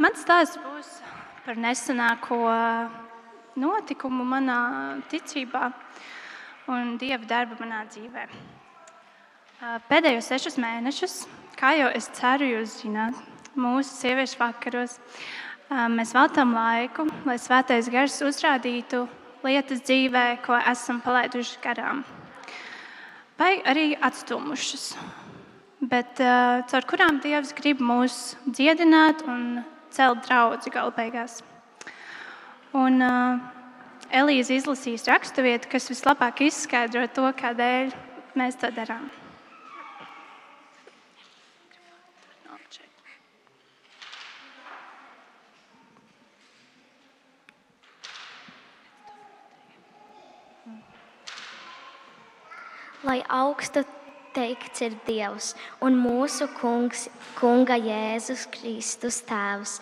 mans stāsts būs par nesenāko notikumu manā ticībā un dieva darbu manā dzīvē. Pēdējos sešus mēnešus, kā jau es ceru, jūs zināt, mūsu sieviešu vakaros mēs veltām laiku, lai svētais gars uzrādītu lietas dzīvē, ko esam palaiduši garām. Vai arī atstumušas, bet caur kurām Dievs grib mūs dziedināt un celt draugu galu beigās. Un, uh, Elīze izlasīs raksturvietu, kas vislabāk izskaidro to, kādēļ mēs to darām. Lai augstu teikts ir Dievs un mūsu kungs, Kunga Jēzus Kristus Tēvs,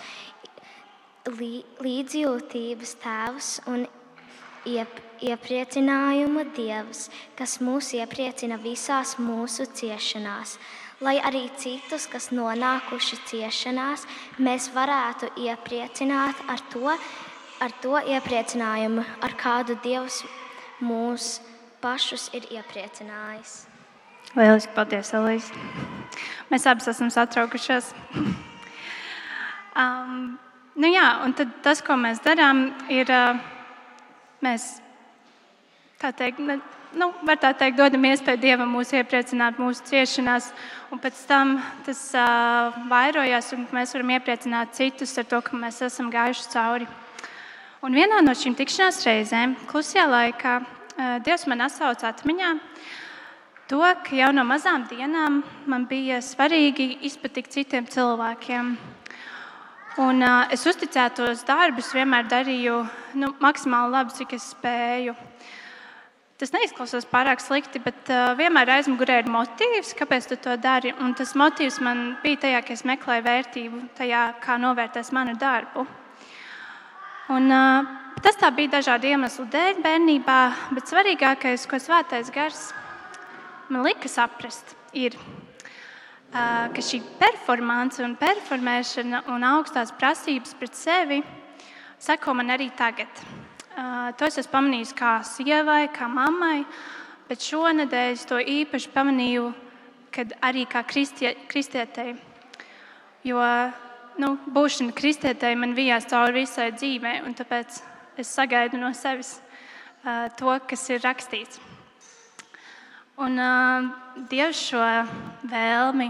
līdzjūtības Tēvs un iep, iepriecinājuma Dievs, kas mūs iepriecina visās mūsu ciešanās, lai arī citus, kas nonākuši ciešanās, mēs varētu iepriecināt ar to, ar to iepriecinājumu, ar kādu Dievs mūs pašus ir iepriecinājis. Lieliski, paldies, Elīze. Mēs abas esam satraukušies. Um, nu jā, un tas, ko mēs darām, ir, uh, mēs tā teikt, ne, nu, var tā teikt, dodam iespēju Dievam mūs iepriecināt mūsu ciešanās, un pēc tam tas uh, vairojās, un mēs varam iepriecināt citus ar to, ka mēs esam gājuši cauri. Un vienā no šīm tikšanās reizēm, klusajā laikā, uh, Dievs man atsauca atmiņā, uh, to, ka jau no mazām dienām man bija svarīgi izpatikt citiem cilvēkiem. Un, uh, es uzticētos darbus vienmēr darīju nu, maksimāli labi, cik es spēju. Tas neizklausās pārāk slikti, bet uh, vienmēr aizmugurē ir motīvs, kāpēc tu to dari. Un tas motīvs man bija tajā, ka es meklēju vērtību tajā, kā novērtēs manu darbu. Un, uh, tas tā bija dažādu iemeslu dēļ bērnībā, bet svarīgākais, ko svētais gars man lika saprast, ir, ka šī performance un performēšana un augstās prasības pret sevi seko man arī tagad. To es esmu pamanījis kā sievai, kā mammai, bet šonadēļ es to īpaši pamanīju, arī kā kristie, kristietei. Jo nu, būšana kristietei man vijās cauri visai dzīvei, un tāpēc es sagaidu no sevis to, kas ir rakstīts. Un uh, Dievs šo vēlmi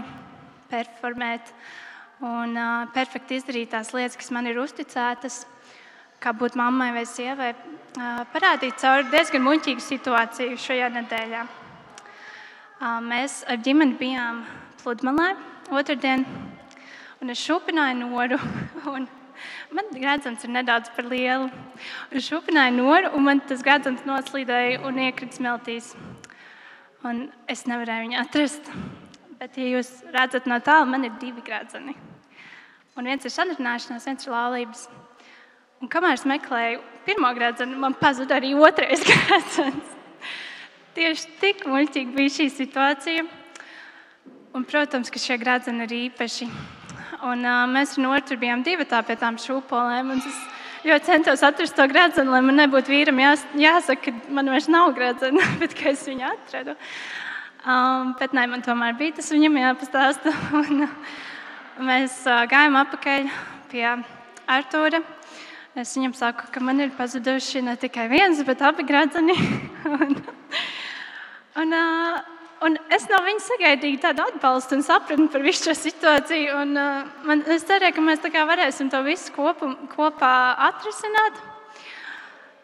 performēt un uh, perfekti izdarīt tās lietas, kas man ir uzticētas, kā būt mammai vai sievai, uh, parādīt caur diezgan muļķīgu situāciju šajā nedēļā. Uh, mēs ar ģimeni bijām pludmalē otrdien, un es šūpināju noru. Man grāmatā ir nedaudz par lielu. Es šūpināju noru, un man tas grāmatā noslīdēja un iekrita smeltīs un es nevarēju viņu atrast. Bet, ja jūs redzat no tālu, man ir divi gradzeni. Un viens ir sadarināšanās, viens ir laulības. Un kamēr es meklēju pirmo gradzenu, man pazuda arī otrais gradzens. Tieši tik muļķīgi bija šī situācija. Un, protams, ka šie gradzeni ir īpaši. Un, uh, mēs ar Nortu bijām divi tā pie tām šūpolēm. Un es ļoti centos atrast to gradzenu, lai man nebūtu vīram jās, jāsaka, ka man vairs nav gradzena, bet ka es viņu atradu. Um, bet nē, man tomēr bija tas viņam jāpastāsta. Un, mēs uh, gājām apakaļ pie Artūra. Es viņam saku, ka man ir pazuduši ne tikai viens, bet abi gradzeni. un, un, uh, Un es no viņa sagaidīju tādu atbalstu un sapratni par visu šo situāciju. Un, uh, man, es cerēju, ka mēs varēsim to visu kopu, kopā atrisināt.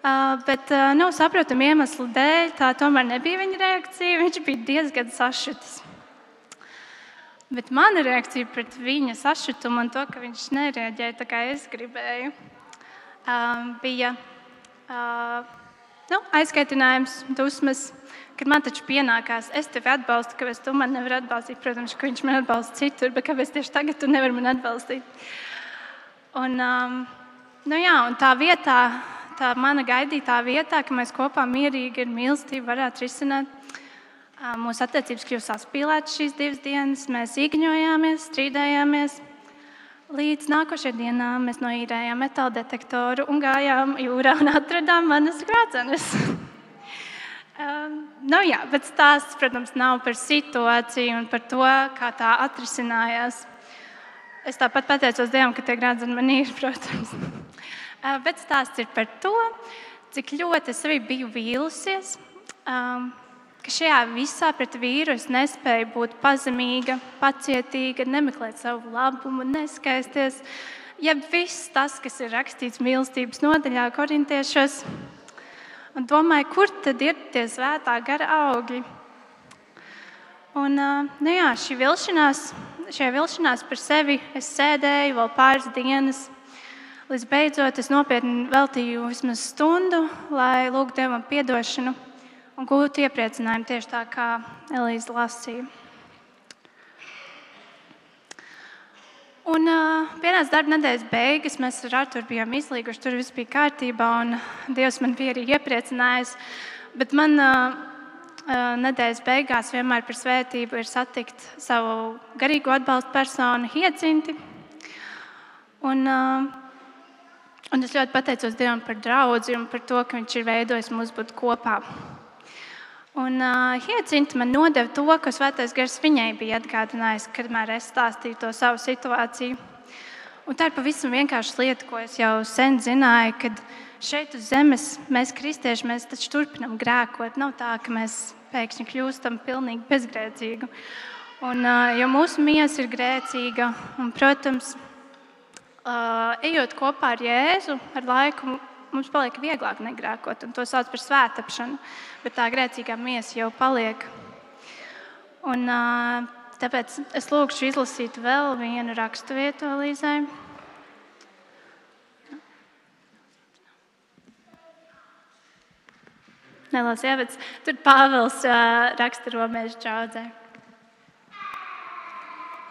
Uh, bet uh, nav nu, saprotamu iemeslu dēļ, tā tomēr nebija viņa reakcija. Viņš bija diezgan sašutis. Bet mana reakcija pret viņa sašutumu un to, ka viņš nereaģēja tā, kā es gribēju, uh, bija uh, nu, aizkaitinājums, dusmas kad man taču pienākās, es tevi atbalstu, kāpēc tu man nevari atbalstīt. Protams, ka viņš man atbalsta citur, bet kāpēc tieši tagad tu nevari man atbalstīt? Un, um, nu jā, un tā vietā, tā mana gaidītā vietā, ka mēs kopā mierīgi ar mīlestību varētu risināt, um, mūsu attiecības kļuva saspīlētas šīs divas dienas. Mēs īgņojāmies, strīdējāmies. Līdz nākošajai dienā mēs noīrējām metāla detektoru un gājām jūrā un atradām manas krācenes. um, nu, jā, bet stāsts, protams, nav par situāciju un par to, kā tā atrisinājās. Es tāpat pateicos Dievam, ka tie grāmatā man ir, protams. uh, bet stāsts ir par to, cik ļoti es arī biju vīlusies. Um, ka šajā visā pret vīru es nespēju būt pazemīga, pacietīga, nemeklēt savu labumu, neskaisties. Ja viss tas, kas ir rakstīts mīlestības nodaļā, korintiešos, un domāju, kur tad ir tie svētā gara augļi. Un, nu jā, šī vilšanās, šajā vilšanās par sevi es sēdēju vēl pāris dienas. Līdz beidzot es nopietni veltīju vismaz stundu, lai lūgtu Dievam atdošanu un gūt iepriecinājumu tieši tā, kā Elīze lasīja. Un uh, pienāca darba nedēļas beigas. Mēs ar Arthuru bijām izlīguši, tur viss bija kārtībā, un Dievs man bija arī iepriecinājis. Bet man uh, nedēļas beigās vienmēr par svētību ir satikt savu garīgo atbalstu personu, Hiecinti. Un, uh, un es ļoti pateicos Dievam par draugu un par to, ka Viņš ir veidojis mūs būt kopā. Un uh, Hiecinta man nodeva to, ko Svētais Gars viņai bija atgādinājis, kad es stāstīju to savu situāciju. Un tā ir pavisam vienkārša lieta, ko es jau sen zināju, kad šeit uz zemes mēs, kristieši, mēs taču turpinām grēkot. Nav tā, ka mēs pēkšņi kļūstam pilnīgi bezgrēcīgi. Un, uh, jo mūsu miesa ir grēcīga, un, protams, uh, ejot kopā ar Jēzu, ar laiku mums paliek vieglāk negrēkot, un to sauc par svētāpšanu. Bet tā grēcīgā miesa jau paliek. Un, tāpēc es lūgšu izlasīt vēl vienu raksturvietu Līzai. Nelās ievads. Tur Pāvils uh, raksta romiešu draudzē.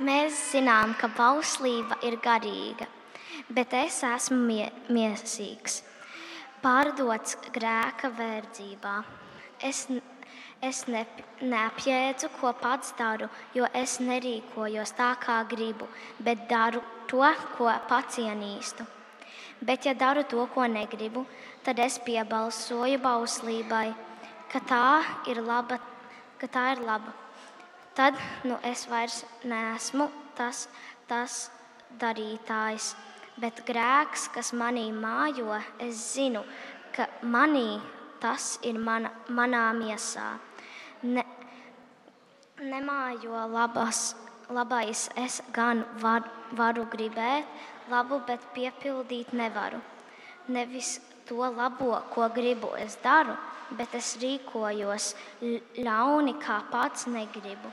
Mēs zinām, ka bauslība ir garīga, bet es esmu mie miesīgs pārdots grēka verdzībā. Es, es ne, neapjēdzu, ko pats daru, jo es nerīkojos tā, kā gribu, bet daru to, ko pats ienīstu. Bet, ja daru to, ko negribu, tad es piebalsoju bauslībai, ka tā ir laba. Tā ir laba. Tad nu, es vairs neesmu tas, tas darītājs bet grēks, kas manī mājo, es zinu, ka manī tas ir mana, manā miesā. Ne, nemājo labas, labais, es gan var, varu gribēt labu, bet piepildīt nevaru. Nevis to labo, ko gribu, es daru, bet es rīkojos ļauni, kā pats negribu.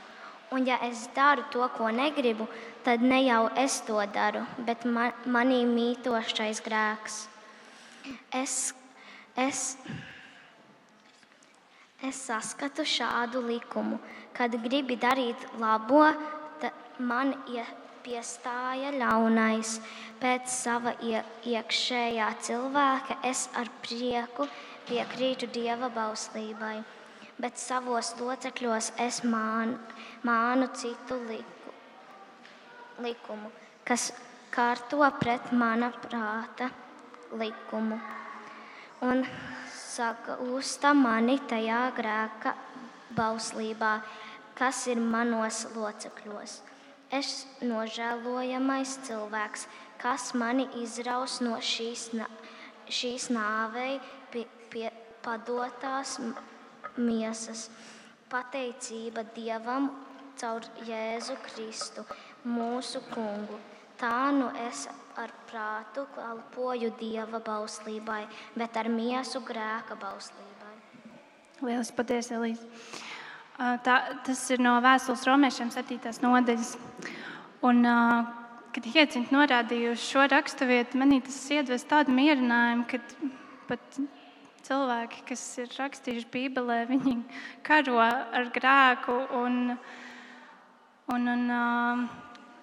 Un ja es daru to, ko negribu, tad ne jau es to daru, bet man, manī mītošais grēks. Es, es, es saskatu šādu likumu, kad gribi darīt labo, tad man piestāja ļaunais. Pēc sava iekšējā cilvēka es ar prieku piekrītu dieva bauslībai bet savos locekļos es mānu, mānu citu liku, likumu, kas kārto pret mana prāta likumu. Un saka, uzta mani tajā grēka bauslībā, kas ir manos locekļos. Es nožēlojamais cilvēks, kas mani izraus no šīs, šīs nāvei pie, pie padotās miesas. Pateicība Dievam caur Jēzu Kristu, mūsu kungu. Tā nu es ar prātu kalpoju Dieva bauslībai, bet ar miesu grēka bauslībai. Lielas patiesi, Elīze. Tā, tas ir no vēstules romiešiem 7. nodaļas. Un, kad Hiecint norādīja uz šo raksturvietu, manī tas iedvesa tādu mierinājumu, ka pat cilvēki, kas ir rakstījuši Bībelē, viņi karo ar grēku un, un, un uh,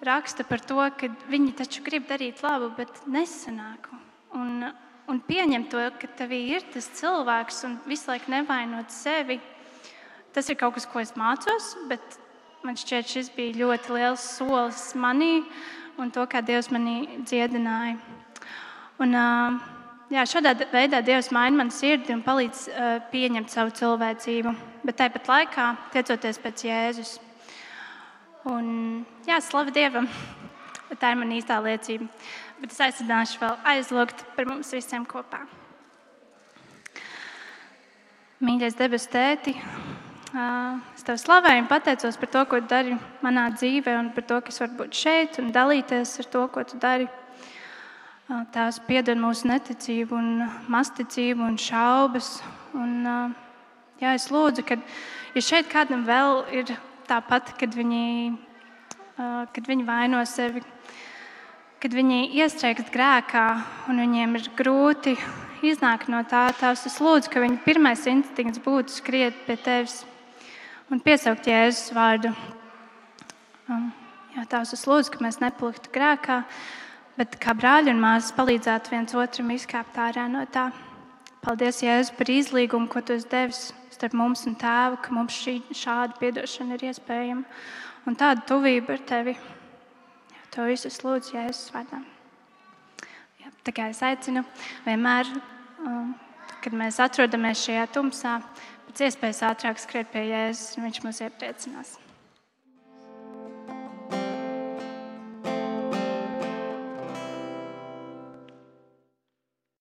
raksta par to, ka viņi taču grib darīt labu, bet nesanāk. Un, un pieņem to, ka tevī ir tas cilvēks un visu laiku nevainot sevi. Tas ir kaut kas, ko es mācos, bet man šķiet, šis bija ļoti liels solis manī un to, kā Dievs manī dziedināja. Un, jā, šādā veidā Dievs maina manu sirdi un palīdz pieņemt savu cilvēcību, bet tāpat laikā tiecoties pēc Jēzus. Un, jā, slavu Dievam! Tā ir mana īstā liecība. Bet es aicināšu vēl aizlūgt par mums visiem kopā. Mīļais debes tēti, es tev slavēju un pateicos par to, ko tu dari manā dzīvē, un par to, ka es varu būt šeit un dalīties ar to, ko tu dari. Tās piedod mūsu neticību, un masticību un šaubas. Un, jā, es lūdzu, ka ja šeit kādam vēl ir tāpat, kad viņi, kad viņi vaino sevi, kad viņi iestrēgst grēkā un viņiem ir grūti iznāk no tā, tās es lūdzu, ka viņa pirmais instinkts būtu skriet pie tevis un piesaukt Jēzus vārdu. Jā, tās es lūdzu, ka mēs nepaliktu grēkā, bet kā brāļi un māsas palīdzētu viens otram izkāpt ārā no tā. Paldies, Jēzus, par izlīgumu, ko tu esi devis starp mums un tēvu, ka mums šī, šāda atdošana ir iespējama un tāda tuvība ar tevi. Jā, to visu es lūdzu Jēzus vārdā. Tā kā es aicinu vienmēr, um, kad mēs atrodamies šajā tumsā, pēc iespējas ātrāk skriet pie Jēzus, un viņš mūs iepriecinās.